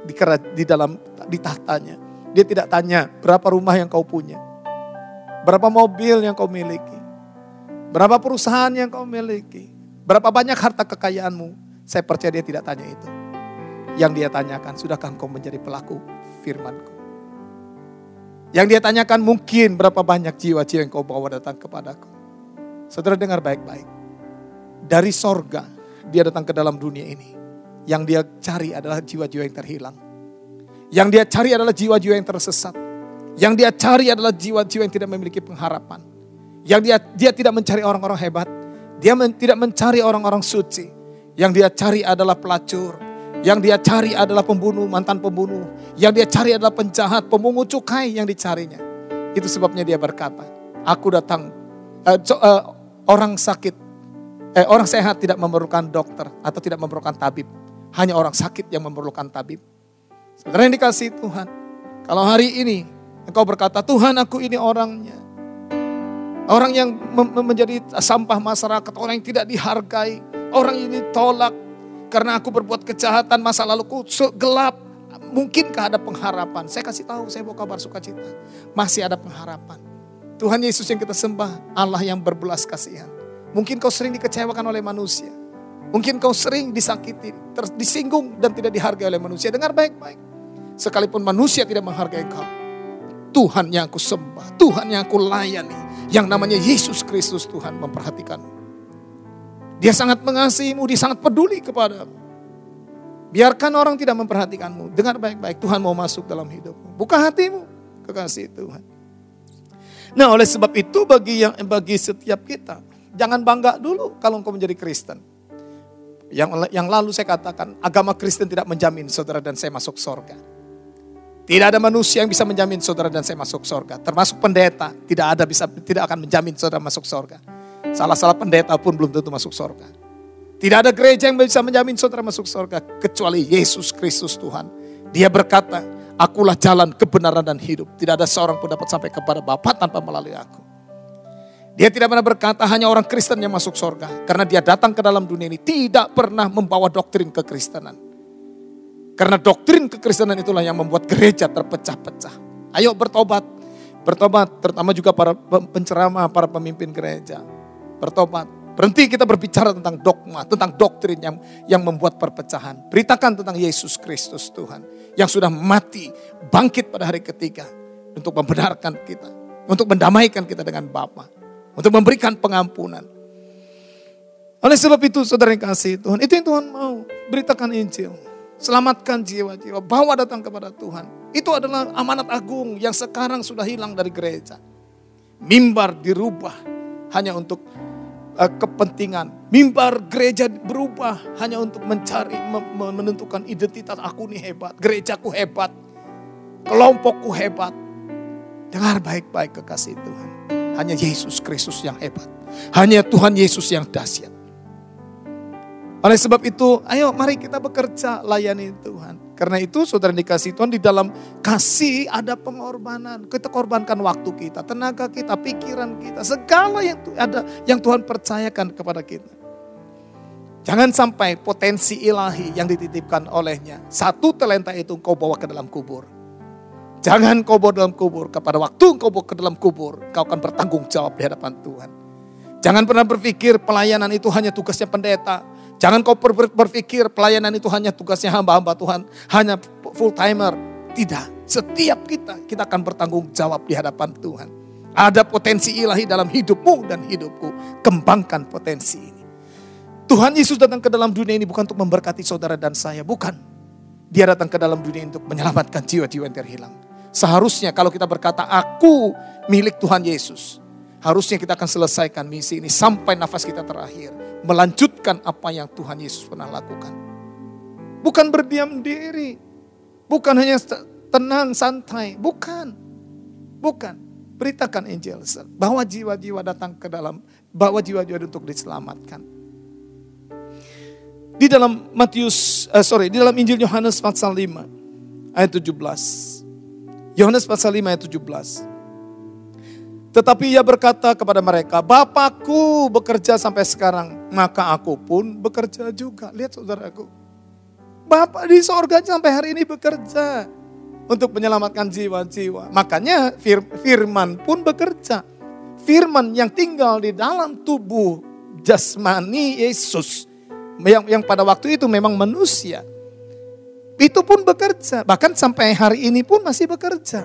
di, di dalam di tahtanya. Dia tidak tanya berapa rumah yang kau punya Berapa mobil yang kau miliki? Berapa perusahaan yang kau miliki? Berapa banyak harta kekayaanmu? Saya percaya dia tidak tanya itu. Yang dia tanyakan, sudahkah engkau menjadi pelaku firmanku? Yang dia tanyakan mungkin berapa banyak jiwa-jiwa yang kau bawa datang kepadaku. Saudara dengar baik-baik. Dari sorga, dia datang ke dalam dunia ini. Yang dia cari adalah jiwa-jiwa yang terhilang. Yang dia cari adalah jiwa-jiwa yang tersesat. Yang dia cari adalah jiwa-jiwa yang tidak memiliki pengharapan. Yang dia dia tidak mencari orang-orang hebat. Dia men, tidak mencari orang-orang suci. Yang dia cari adalah pelacur. Yang dia cari adalah pembunuh, mantan pembunuh. Yang dia cari adalah penjahat, pemungut cukai yang dicarinya. Itu sebabnya dia berkata, aku datang, uh, uh, orang sakit, eh, orang sehat tidak memerlukan dokter atau tidak memerlukan tabib. Hanya orang sakit yang memerlukan tabib. Saudara yang dikasih Tuhan, kalau hari ini Engkau berkata, Tuhan aku ini orangnya. Orang yang menjadi sampah masyarakat, orang yang tidak dihargai. Orang ini tolak karena aku berbuat kejahatan masa laluku gelap. Mungkinkah ada pengharapan? Saya kasih tahu, saya mau kabar sukacita. Masih ada pengharapan. Tuhan Yesus yang kita sembah, Allah yang berbelas kasihan. Mungkin kau sering dikecewakan oleh manusia. Mungkin kau sering disakiti, disinggung dan tidak dihargai oleh manusia. Dengar baik-baik. Sekalipun manusia tidak menghargai kau, Tuhan yang aku sembah, Tuhan yang aku layani, yang namanya Yesus Kristus Tuhan memperhatikanmu. Dia sangat mengasihimu, dia sangat peduli kepadamu. Biarkan orang tidak memperhatikanmu. Dengar baik-baik, Tuhan mau masuk dalam hidupmu. Buka hatimu, kekasih Tuhan. Nah oleh sebab itu bagi yang bagi setiap kita, jangan bangga dulu kalau engkau menjadi Kristen. Yang, yang lalu saya katakan, agama Kristen tidak menjamin saudara dan saya masuk sorga. Tidak ada manusia yang bisa menjamin saudara dan saya masuk surga. Termasuk pendeta, tidak ada bisa tidak akan menjamin saudara masuk surga. Salah-salah pendeta pun belum tentu masuk surga. Tidak ada gereja yang bisa menjamin saudara masuk surga kecuali Yesus Kristus Tuhan. Dia berkata, akulah jalan kebenaran dan hidup. Tidak ada seorang pun dapat sampai kepada Bapa tanpa melalui aku. Dia tidak pernah berkata hanya orang Kristen yang masuk surga. Karena dia datang ke dalam dunia ini tidak pernah membawa doktrin kekristenan. Karena doktrin kekristenan itulah yang membuat gereja terpecah-pecah. Ayo bertobat. Bertobat, terutama juga para penceramah, para pemimpin gereja. Bertobat. Berhenti kita berbicara tentang dogma, tentang doktrin yang yang membuat perpecahan. Beritakan tentang Yesus Kristus Tuhan. Yang sudah mati, bangkit pada hari ketiga. Untuk membenarkan kita. Untuk mendamaikan kita dengan Bapa. Untuk memberikan pengampunan. Oleh sebab itu saudara yang kasih Tuhan, itu yang Tuhan mau. Beritakan Injil. Selamatkan jiwa-jiwa, bawa datang kepada Tuhan. Itu adalah amanat agung yang sekarang sudah hilang dari gereja. Mimbar dirubah hanya untuk kepentingan. Mimbar gereja berubah hanya untuk mencari, menentukan identitas aku ini hebat, gerejaku hebat, kelompokku hebat. Dengar baik-baik kekasih Tuhan. Hanya Yesus Kristus yang hebat. Hanya Tuhan Yesus yang dahsyat. Oleh sebab itu, ayo mari kita bekerja layani Tuhan. Karena itu saudara dikasih Tuhan di dalam kasih ada pengorbanan. Kita korbankan waktu kita, tenaga kita, pikiran kita, segala yang ada yang Tuhan percayakan kepada kita. Jangan sampai potensi ilahi yang dititipkan olehnya. Satu talenta itu kau bawa ke dalam kubur. Jangan kau bawa dalam kubur. Kepada waktu kau bawa ke dalam kubur, kau akan bertanggung jawab di hadapan Tuhan. Jangan pernah berpikir pelayanan itu hanya tugasnya pendeta. Jangan kau berpikir pelayanan itu hanya tugasnya hamba-hamba Tuhan, hanya full timer. Tidak, setiap kita kita akan bertanggung jawab di hadapan Tuhan. Ada potensi ilahi dalam hidupmu dan hidupku. Kembangkan potensi ini. Tuhan Yesus datang ke dalam dunia ini bukan untuk memberkati saudara dan saya, bukan. Dia datang ke dalam dunia ini untuk menyelamatkan jiwa-jiwa yang terhilang. Seharusnya kalau kita berkata, aku milik Tuhan Yesus. Harusnya kita akan selesaikan misi ini sampai nafas kita terakhir. Melanjutkan apa yang Tuhan Yesus pernah lakukan. Bukan berdiam diri. Bukan hanya tenang, santai. Bukan. Bukan. Beritakan Injil. Bahwa jiwa-jiwa datang ke dalam, bahwa jiwa-jiwa untuk diselamatkan. Di dalam Matius, uh, sorry, di dalam Injil Yohanes pasal 5 ayat 17. Yohanes pasal 5 ayat 17. Tetapi ia berkata kepada mereka, Bapakku bekerja sampai sekarang, maka aku pun bekerja juga. Lihat saudaraku. Bapak di sorga sampai hari ini bekerja untuk menyelamatkan jiwa-jiwa. Makanya fir firman pun bekerja. Firman yang tinggal di dalam tubuh jasmani Yesus. Yang, yang pada waktu itu memang manusia. Itu pun bekerja. Bahkan sampai hari ini pun masih bekerja.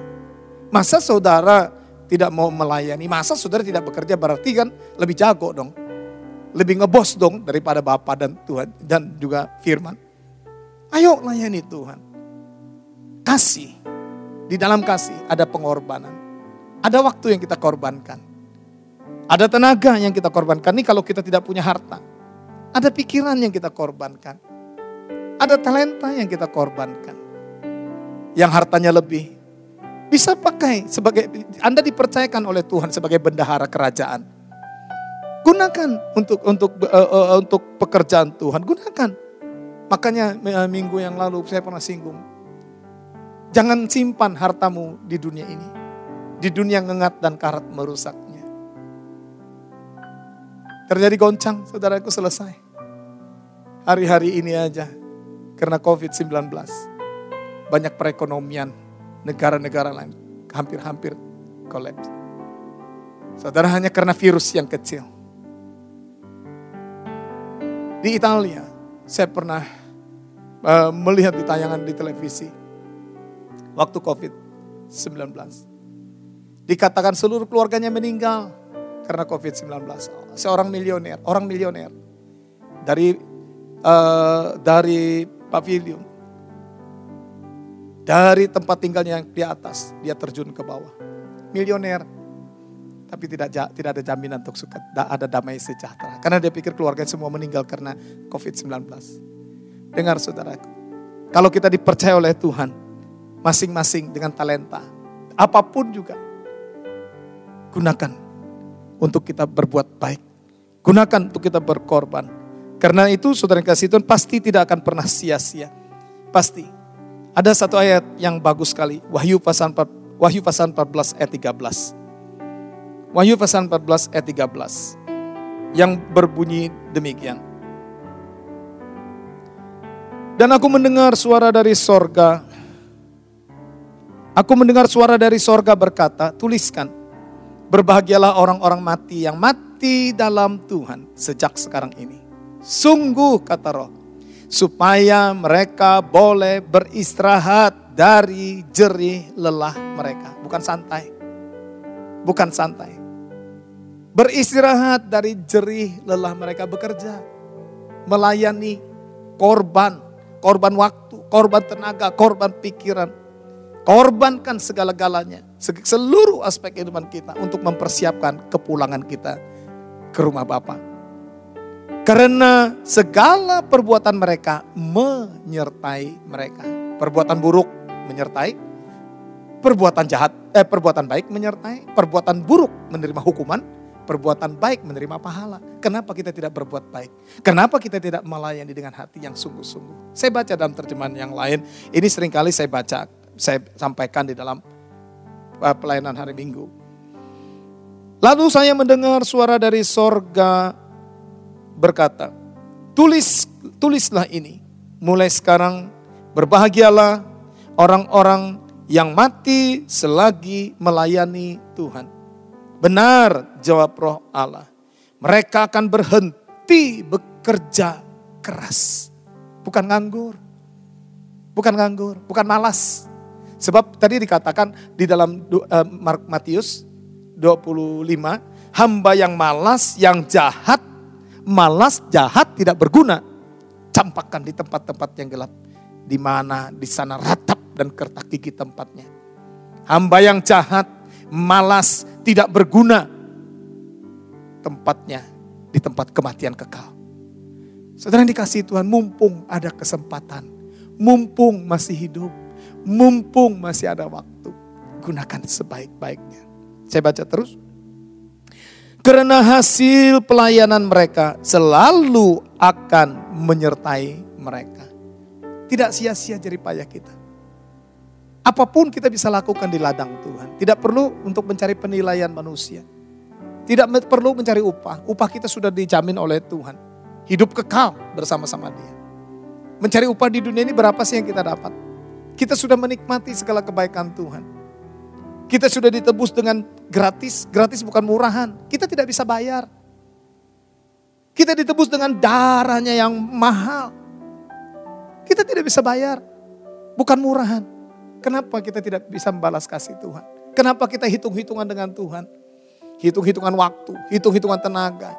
Masa saudara tidak mau melayani. Masa saudara tidak bekerja berarti kan lebih jago dong. Lebih ngebos dong daripada Bapak dan Tuhan dan juga firman. Ayo layani Tuhan. Kasih. Di dalam kasih ada pengorbanan. Ada waktu yang kita korbankan. Ada tenaga yang kita korbankan. Ini kalau kita tidak punya harta. Ada pikiran yang kita korbankan. Ada talenta yang kita korbankan. Yang hartanya lebih, bisa pakai sebagai Anda dipercayakan oleh Tuhan sebagai bendahara kerajaan. Gunakan untuk untuk uh, uh, untuk pekerjaan Tuhan, gunakan. Makanya minggu yang lalu saya pernah singgung. Jangan simpan hartamu di dunia ini. Di dunia ngengat dan karat merusaknya. Terjadi goncang, saudaraku selesai. Hari-hari ini aja, karena COVID-19. Banyak perekonomian negara-negara lain hampir-hampir kolaps. Saudara hanya karena virus yang kecil. Di Italia, saya pernah uh, melihat di tayangan di televisi waktu COVID-19. Dikatakan seluruh keluarganya meninggal karena COVID-19. Seorang milioner, orang milioner dari uh, dari pavilion dari tempat tinggalnya yang di atas, dia terjun ke bawah. Milioner, tapi tidak tidak ada jaminan untuk suka, ada damai sejahtera. Karena dia pikir keluarga semua meninggal karena COVID-19. Dengar saudaraku, kalau kita dipercaya oleh Tuhan, masing-masing dengan talenta, apa pun juga, gunakan untuk kita berbuat baik. Gunakan untuk kita berkorban. Karena itu saudara kasih Tuhan pasti tidak akan pernah sia-sia. Pasti. Ada satu ayat yang bagus sekali. Wahyu pasal 4, Wahyu pasal 14 ayat 13. Wahyu pasal 14 ayat 13. Yang berbunyi demikian. Dan aku mendengar suara dari sorga. Aku mendengar suara dari sorga berkata, tuliskan. Berbahagialah orang-orang mati yang mati dalam Tuhan sejak sekarang ini. Sungguh kata roh, supaya mereka boleh beristirahat dari jerih lelah mereka. Bukan santai. Bukan santai. Beristirahat dari jerih lelah mereka bekerja. Melayani korban, korban waktu, korban tenaga, korban pikiran. Korbankan segala-galanya, seluruh aspek kehidupan kita untuk mempersiapkan kepulangan kita ke rumah Bapak. Karena segala perbuatan mereka menyertai mereka. Perbuatan buruk menyertai, perbuatan jahat, eh perbuatan baik menyertai, perbuatan buruk menerima hukuman, perbuatan baik menerima pahala. Kenapa kita tidak berbuat baik? Kenapa kita tidak melayani dengan hati yang sungguh-sungguh? Saya baca dalam terjemahan yang lain, ini sering kali saya baca, saya sampaikan di dalam eh, pelayanan hari Minggu. Lalu saya mendengar suara dari sorga berkata, tulis tulislah ini. Mulai sekarang berbahagialah orang-orang yang mati selagi melayani Tuhan. Benar jawab roh Allah. Mereka akan berhenti bekerja keras. Bukan nganggur. Bukan nganggur, bukan malas. Sebab tadi dikatakan di dalam uh, Matius 25, hamba yang malas, yang jahat, malas, jahat, tidak berguna. Campakkan di tempat-tempat yang gelap. Di mana di sana ratap dan kertak gigi tempatnya. Hamba yang jahat, malas, tidak berguna. Tempatnya di tempat kematian kekal. Saudara yang dikasih Tuhan, mumpung ada kesempatan. Mumpung masih hidup. Mumpung masih ada waktu. Gunakan sebaik-baiknya. Saya baca terus. Karena hasil pelayanan mereka selalu akan menyertai mereka. Tidak sia-sia jerih payah kita. Apa pun kita bisa lakukan di ladang Tuhan. Tidak perlu untuk mencari penilaian manusia. Tidak perlu mencari upah. Upah kita sudah dijamin oleh Tuhan. Hidup kekal bersama-sama dia. Mencari upah di dunia ini berapa sih yang kita dapat? Kita sudah menikmati segala kebaikan Tuhan. Kita sudah ditebus dengan gratis, gratis bukan murahan. Kita tidak bisa bayar. Kita ditebus dengan darahnya yang mahal. Kita tidak bisa bayar, bukan murahan. Kenapa kita tidak bisa membalas kasih Tuhan? Kenapa kita hitung-hitungan dengan Tuhan? Hitung-hitungan waktu, hitung-hitungan tenaga.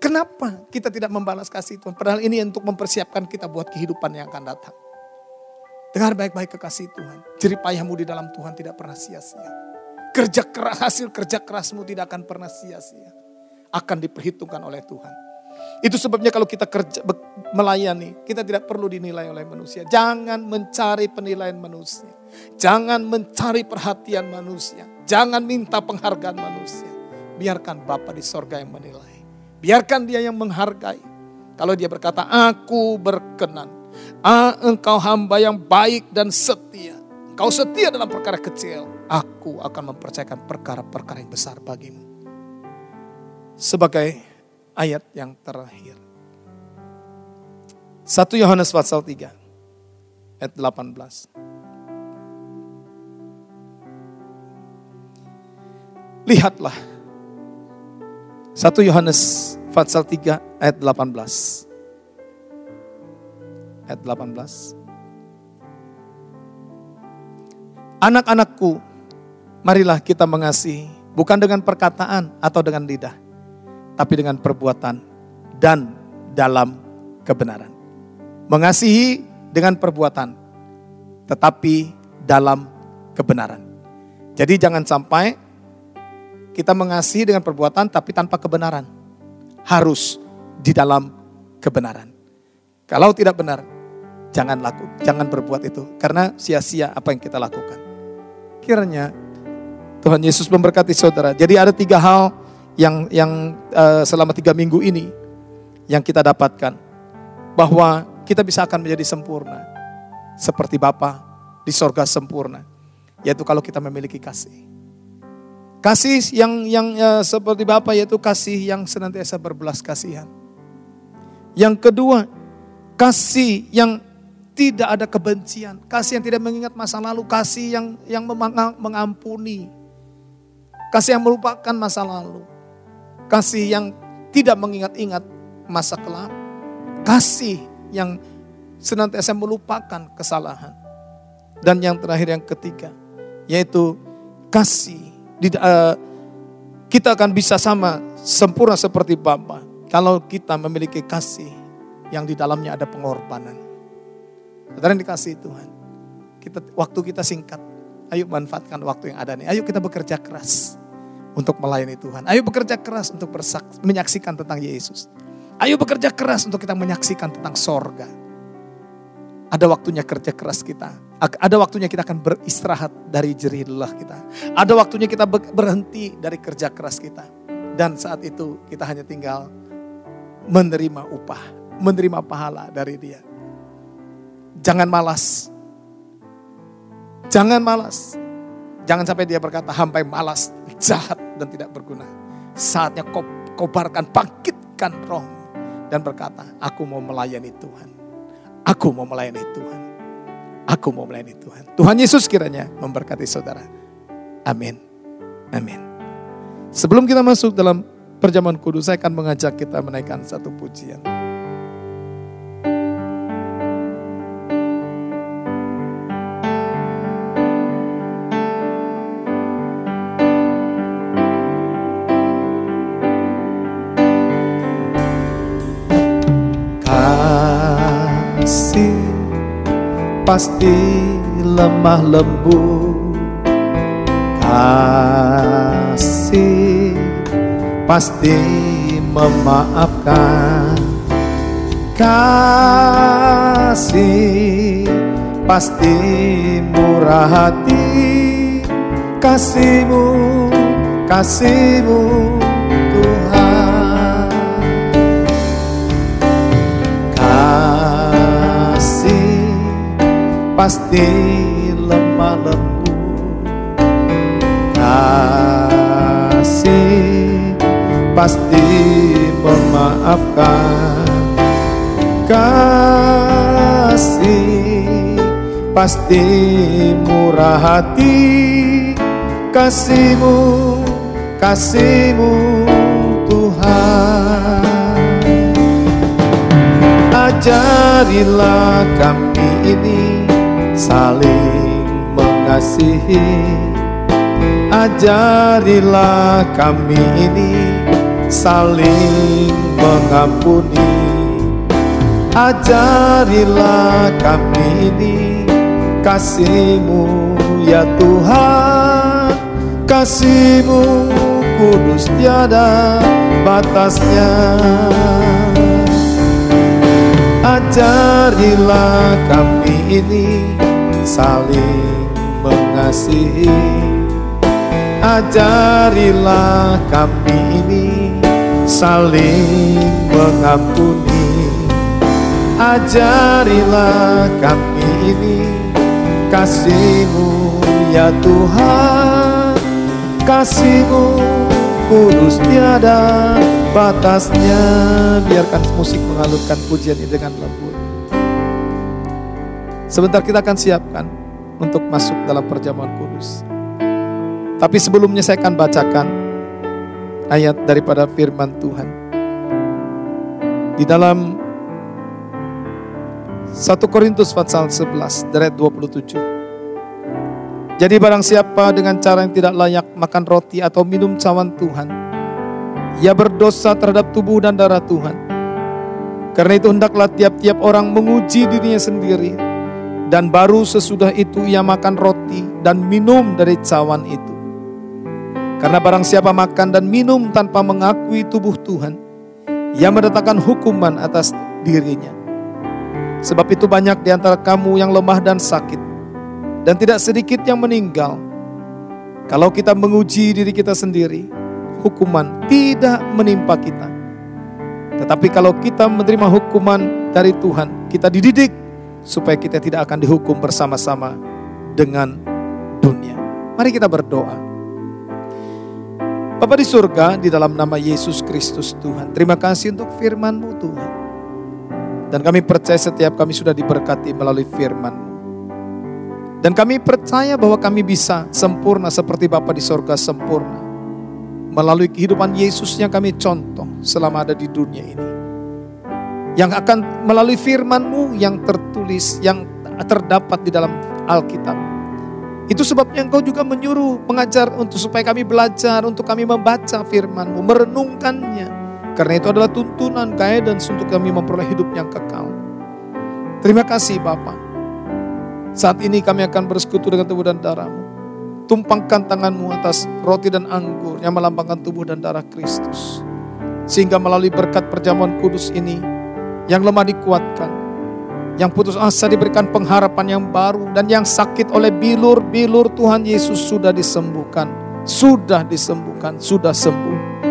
Kenapa kita tidak membalas kasih Tuhan? Padahal ini untuk mempersiapkan kita buat kehidupan yang akan datang. Dengar baik-baik kekasih Tuhan. Jerih payahmu di dalam Tuhan tidak pernah sia-sia. Kerja keras, hasil kerja kerasmu tidak akan pernah sia-sia. Akan diperhitungkan oleh Tuhan. Itu sebabnya kalau kita kerja melayani, kita tidak perlu dinilai oleh manusia. Jangan mencari penilaian manusia. Jangan mencari perhatian manusia. Jangan minta penghargaan manusia. Biarkan Bapa di sorga yang menilai. Biarkan dia yang menghargai. Kalau dia berkata, aku berkenan Ah, engkau hamba yang baik dan setia. Kau setia dalam perkara kecil. Aku akan mempercayakan perkara-perkara yang besar bagimu. Sebagai ayat yang terakhir. 1 Yohanes pasal 3 ayat 18. Lihatlah 1 Yohanes pasal 3 ayat 18 ayat 18. Anak-anakku, marilah kita mengasihi bukan dengan perkataan atau dengan lidah, tapi dengan perbuatan dan dalam kebenaran. Mengasihi dengan perbuatan, tetapi dalam kebenaran. Jadi jangan sampai kita mengasihi dengan perbuatan tapi tanpa kebenaran. Harus di dalam kebenaran. Kalau tidak benar, Jangan laku, jangan berbuat itu karena sia-sia apa yang kita lakukan. Kiranya Tuhan Yesus memberkati saudara. Jadi ada tiga hal yang yang uh, selama tiga minggu ini yang kita dapatkan bahwa kita bisa akan menjadi sempurna seperti Bapa di sorga sempurna, yaitu kalau kita memiliki kasih. Kasih yang yang uh, seperti Bapa yaitu kasih yang senantiasa berbelas kasihan. Yang kedua, kasih yang tidak ada kebencian, kasih yang tidak mengingat masa lalu, kasih yang yang mengampuni, kasih yang melupakan masa lalu, kasih yang tidak mengingat-ingat masa kelam, kasih yang senantiasa melupakan kesalahan. Dan yang terakhir yang ketiga, yaitu kasih. Uh, kita akan bisa sama sempurna seperti Bapa kalau kita memiliki kasih yang di dalamnya ada pengorbanan. Saudara yang dikasih Tuhan. Kita, waktu kita singkat. Ayo manfaatkan waktu yang ada nih. Ayo kita bekerja keras untuk melayani Tuhan. Ayo bekerja keras untuk bersaksi, menyaksikan tentang Yesus. Ayo bekerja keras untuk kita menyaksikan tentang sorga. Ada waktunya kerja keras kita. Ada waktunya kita akan beristirahat dari jerih lelah kita. Ada waktunya kita berhenti dari kerja keras kita. Dan saat itu kita hanya tinggal menerima upah, menerima pahala dari dia. Jangan malas. Jangan malas. Jangan sampai dia berkata, hampai malas, jahat dan tidak berguna. Saatnya kau kobarkan, bangkitkan roh dan berkata, aku mau melayani Tuhan. Aku mau melayani Tuhan. Aku mau melayani Tuhan. Tuhan Yesus kiranya memberkati saudara. Amin. Amin. Sebelum kita masuk dalam perjamuan kudus, saya akan mengajak kita menaikkan satu pujian. Pasti lemah lembut Kasih pasti memaafkan. Kasih pasti murah hati. Kasihmu, kasihmu pasti lemah lembut. Kasih pasti memaafkan. Kasih pasti murah hati. Kasihmu, kasihmu Tuhan. Ajarilah kami ini saling mengasihi. Ajarilah kami ini saling mengampuni. Ajarilah kami ini kasihmu ya Tuhan. Kasihmu kudus tiada batasnya. Ajarilah kami ini saling mengasihi. Ajarilah kami ini saling mengampuni. Ajarilah kami ini kasihmu ya Tuhan. Kasihmu kudus tiada batasnya. Biarkan musik mengalunkan pujian ini dengan lembut Sebentar kita akan siapkan untuk masuk dalam perjamuan kudus Tapi sebelumnya saya akan bacakan ayat daripada firman Tuhan Di dalam 1 Korintus pasal 11 dari 27. Jadi barang siapa dengan cara yang tidak layak makan roti atau minum cawan Tuhan, ia berdosa terhadap tubuh dan darah Tuhan. Karena itu hendaklah tiap-tiap orang menguji dirinya sendiri dan baru sesudah itu ia makan roti dan minum dari cawan itu. Karena barang siapa makan dan minum tanpa mengakui tubuh Tuhan, ia mendatangkan hukuman atas dirinya. Sebab itu banyak di antara kamu yang lemah dan sakit, dan tidak sedikit yang meninggal. Kalau kita menguji diri kita sendiri, hukuman tidak menimpa kita. Tetapi kalau kita menerima hukuman dari Tuhan, kita dididik supaya kita tidak akan dihukum bersama-sama dengan dunia. Mari kita berdoa. Bapa di surga, di dalam nama Yesus Kristus Tuhan, terima kasih untuk firman-Mu Tuhan. Dan kami percaya setiap kami sudah diberkati melalui firman Dan kami percaya bahwa kami bisa sempurna seperti Bapa di sorga sempurna. Melalui kehidupan Yesus yang kami contoh selama ada di dunia ini. Yang akan melalui firman-Mu yang tertulis, yang terdapat di dalam Alkitab. Itu sebabnya engkau juga menyuruh, mengajar untuk supaya kami belajar, untuk kami membaca firman-Mu, merenungkannya karena itu adalah tuntunan guidance untuk kami memperoleh hidup yang kekal. Terima kasih Bapa. Saat ini kami akan bersekutu dengan tubuh dan darahmu. Tumpangkan tanganmu atas roti dan anggur yang melambangkan tubuh dan darah Kristus. Sehingga melalui berkat perjamuan kudus ini, yang lemah dikuatkan, yang putus asa diberikan pengharapan yang baru, dan yang sakit oleh bilur-bilur Tuhan Yesus sudah disembuhkan. Sudah disembuhkan, sudah sembuh.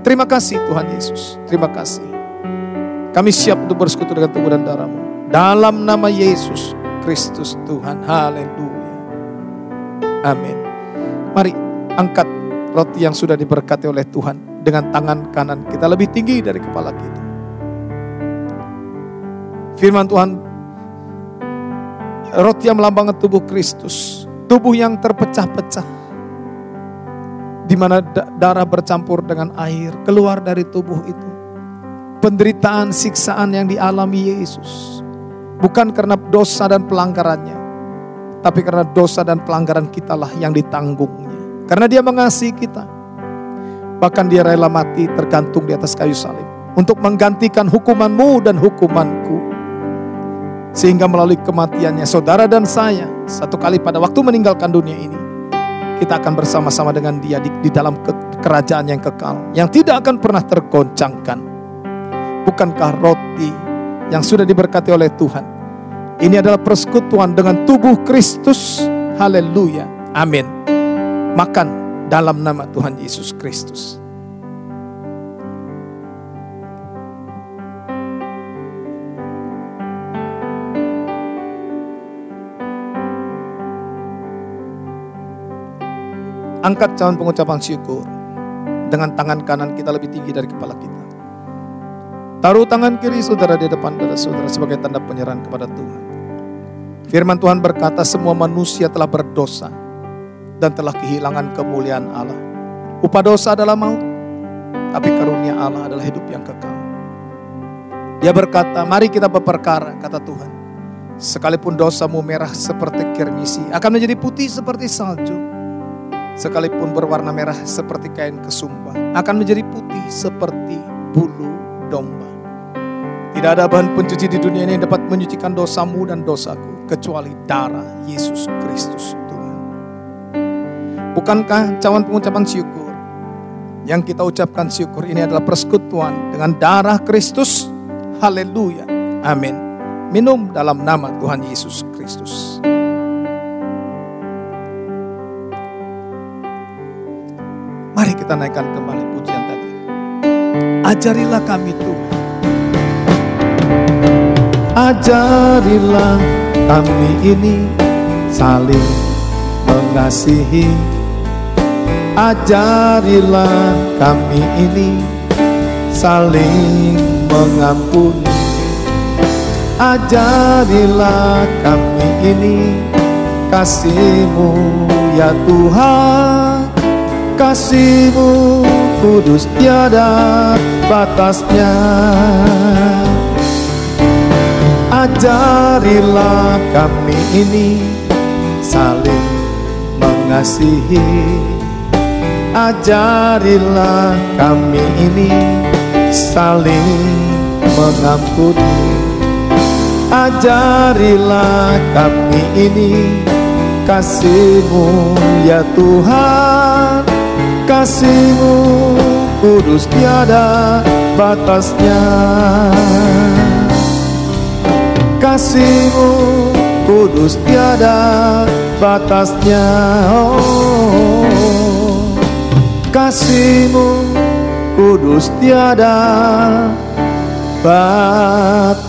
Terima kasih Tuhan Yesus. Terima kasih. Kami siap untuk bersekutu dengan tubuh dan darahmu. Dalam nama Yesus Kristus Tuhan. Haleluya. Amin. Mari angkat roti yang sudah diberkati oleh Tuhan dengan tangan kanan kita lebih tinggi dari kepala kita. Firman Tuhan, roti yang melambangkan tubuh Kristus, tubuh yang terpecah-pecah, di mana darah bercampur dengan air keluar dari tubuh itu. Penderitaan, siksaan yang dialami Yesus bukan karena dosa dan pelanggarannya, tapi karena dosa dan pelanggaran kitalah yang ditanggungnya. Karena dia mengasihi kita. Bahkan dia rela mati tergantung di atas kayu salib untuk menggantikan hukumanmu dan hukumanku. Sehingga melalui kematiannya saudara dan saya satu kali pada waktu meninggalkan dunia ini kita akan bersama-sama dengan dia di, di dalam ke, kerajaan yang kekal yang tidak akan pernah tergoncangkan. Bukankah roti yang sudah diberkati oleh Tuhan ini adalah persekutuan dengan tubuh Kristus. Haleluya. Amin. Makan dalam nama Tuhan Yesus Kristus. Angkat cawan pengucapan syukur. Dengan tangan kanan kita lebih tinggi dari kepala kita. Taruh tangan kiri saudara di depan dada saudara sebagai tanda penyerahan kepada Tuhan. Firman Tuhan berkata semua manusia telah berdosa dan telah kehilangan kemuliaan Allah. Upah dosa adalah maut, tapi karunia Allah adalah hidup yang kekal. Dia berkata, mari kita berperkara, kata Tuhan. Sekalipun dosamu merah seperti kirmisi, akan menjadi putih seperti salju sekalipun berwarna merah seperti kain kesumba, akan menjadi putih seperti bulu domba. Tidak ada bahan pencuci di dunia ini yang dapat menyucikan dosamu dan dosaku, kecuali darah Yesus Kristus Tuhan. Bukankah cawan pengucapan syukur? Yang kita ucapkan syukur ini adalah persekutuan dengan darah Kristus. Haleluya. Amin. Minum dalam nama Tuhan Yesus Kristus. Kita naikkan kembali pujian tadi. Ajarilah kami Tuhan. Ajarilah kami ini saling mengasihi. Ajarilah kami ini saling mengampuni. Ajarilah kami ini kasihmu ya Tuhan kasihmu kudus tiada batasnya. Ajarilah kami ini saling mengasihi. Ajarilah kami ini saling mengampuni. Ajarilah kami ini kasihmu ya Tuhan kasihmu kudus tiada batasnya. Kasihmu kudus tiada batasnya. Oh, kasihmu kudus tiada batasnya.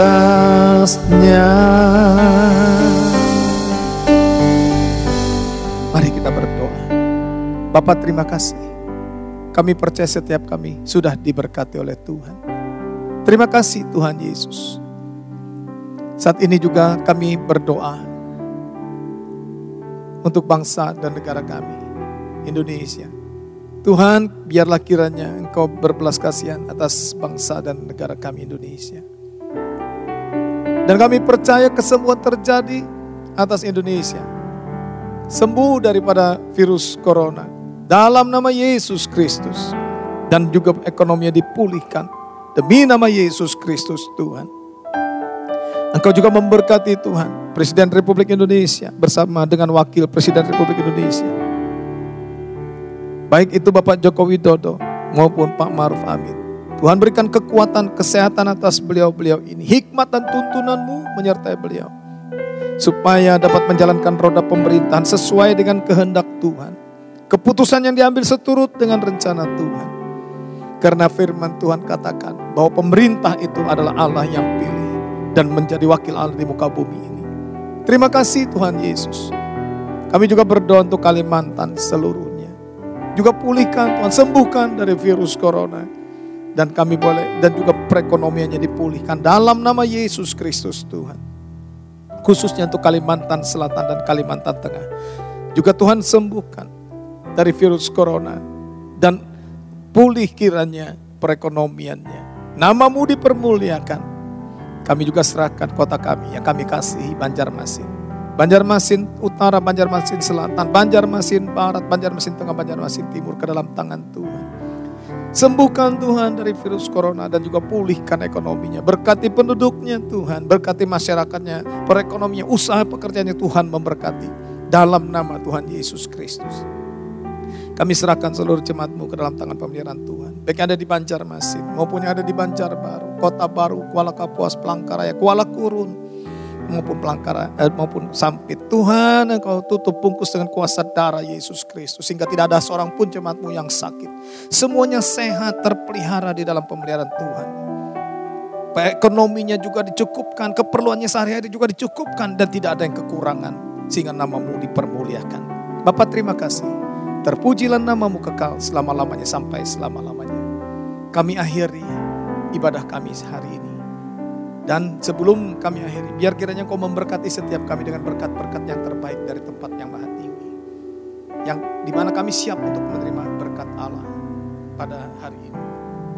Mari kita berdoa. Bapak terima kasih kami percaya setiap kami sudah diberkati oleh Tuhan. Terima kasih Tuhan Yesus. Saat ini juga kami berdoa untuk bangsa dan negara kami, Indonesia. Tuhan, biarlah kiranya Engkau berbelas kasihan atas bangsa dan negara kami Indonesia. Dan kami percaya kesembuhan terjadi atas Indonesia. Sembuh daripada virus corona dalam nama Yesus Kristus dan juga ekonominya dipulihkan demi nama Yesus Kristus Tuhan. Engkau juga memberkati Tuhan Presiden Republik Indonesia bersama dengan Wakil Presiden Republik Indonesia. Baik itu Bapak Joko Widodo maupun Pak Maruf Amin. Tuhan berikan kekuatan, kesehatan atas beliau-beliau ini. Hikmat dan tuntunanmu menyertai beliau. Supaya dapat menjalankan roda pemerintahan sesuai dengan kehendak Tuhan Keputusan yang diambil seturut dengan rencana Tuhan. Karena firman Tuhan katakan bahwa pemerintah itu adalah Allah yang pilih dan menjadi wakil Allah di muka bumi ini. Terima kasih Tuhan Yesus. Kami juga berdoa untuk Kalimantan seluruhnya. Juga pulihkan Tuhan, sembuhkan dari virus corona. Dan kami boleh, dan juga perekonomiannya dipulihkan dalam nama Yesus Kristus Tuhan. Khususnya untuk Kalimantan Selatan dan Kalimantan Tengah. Juga Tuhan sembuhkan dari virus corona dan pulih kiranya perekonomiannya. Namamu dipermuliakan. Kami juga serahkan kota kami yang kami kasihi Banjarmasin. Banjarmasin Utara, Banjarmasin Selatan, Banjarmasin Barat, Banjarmasin Tengah, Banjarmasin Timur ke dalam tangan Tuhan. Sembuhkan Tuhan dari virus corona dan juga pulihkan ekonominya. Berkati penduduknya Tuhan, berkati masyarakatnya, perekonomian, usaha pekerjaannya Tuhan memberkati. Dalam nama Tuhan Yesus Kristus. Kami serahkan seluruh jemaatmu ke dalam tangan pemeliharaan Tuhan. Baik yang ada di Banjarmasin maupun yang ada di Banjarbaru, Kota Baru, Kuala Kapuas, Pelangkaraya, Kuala Kurun, maupun pelanggaran eh, maupun sampit. Tuhan engkau tutup bungkus dengan kuasa darah Yesus Kristus sehingga tidak ada seorang pun jemaatmu yang sakit. Semuanya sehat terpelihara di dalam pemeliharaan Tuhan. Ekonominya juga dicukupkan, keperluannya sehari-hari juga dicukupkan dan tidak ada yang kekurangan sehingga namamu dipermuliakan. Bapak terima kasih. Terpujilah namamu kekal selama-lamanya sampai selama-lamanya. Kami akhiri ibadah kami hari ini dan sebelum kami akhiri, biar kiranya kau memberkati setiap kami dengan berkat-berkat yang terbaik dari tempat yang maha tinggi. Yang di mana kami siap untuk menerima berkat Allah pada hari ini.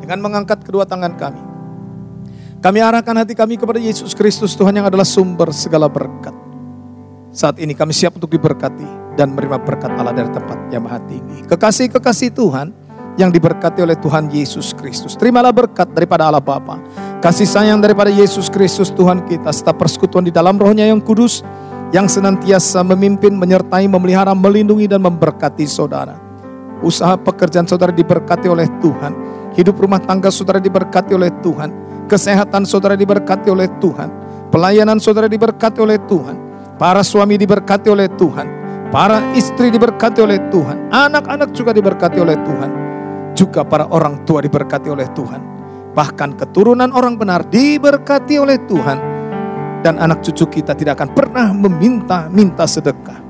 Dengan mengangkat kedua tangan kami. Kami arahkan hati kami kepada Yesus Kristus Tuhan yang adalah sumber segala berkat. Saat ini kami siap untuk diberkati dan menerima berkat Allah dari tempat yang maha tinggi. Kekasih-kekasih Tuhan yang diberkati oleh Tuhan Yesus Kristus. Terimalah berkat daripada Allah Bapa Kasih sayang daripada Yesus Kristus Tuhan kita serta persekutuan di dalam rohnya yang kudus yang senantiasa memimpin, menyertai, memelihara, melindungi dan memberkati saudara. Usaha pekerjaan saudara diberkati oleh Tuhan. Hidup rumah tangga saudara diberkati oleh Tuhan. Kesehatan saudara diberkati oleh Tuhan. Pelayanan saudara diberkati oleh Tuhan. Para suami diberkati oleh Tuhan. Para istri diberkati oleh Tuhan. Anak-anak juga diberkati oleh Tuhan. Juga para orang tua diberkati oleh Tuhan Bahkan keturunan orang benar diberkati oleh Tuhan. Dan anak cucu kita tidak akan pernah meminta-minta sedekah.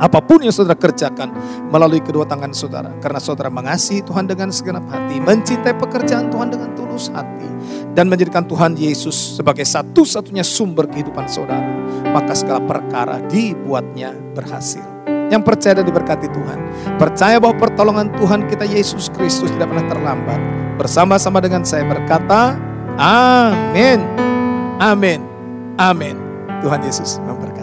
Apa pun yang saudara kerjakan melalui kedua tangan saudara. Karena saudara mengasihi Tuhan dengan segenap hati. Mencintai pekerjaan Tuhan dengan tulus hati. Dan menjadikan Tuhan Yesus sebagai satu-satunya sumber kehidupan saudara. Maka segala perkara dibuatnya berhasil yang percaya dan diberkati Tuhan. Percaya bahwa pertolongan Tuhan kita Yesus Kristus tidak pernah terlambat. Bersama-sama dengan saya berkata, Amin. Amin. Amin. Tuhan Yesus memberkati.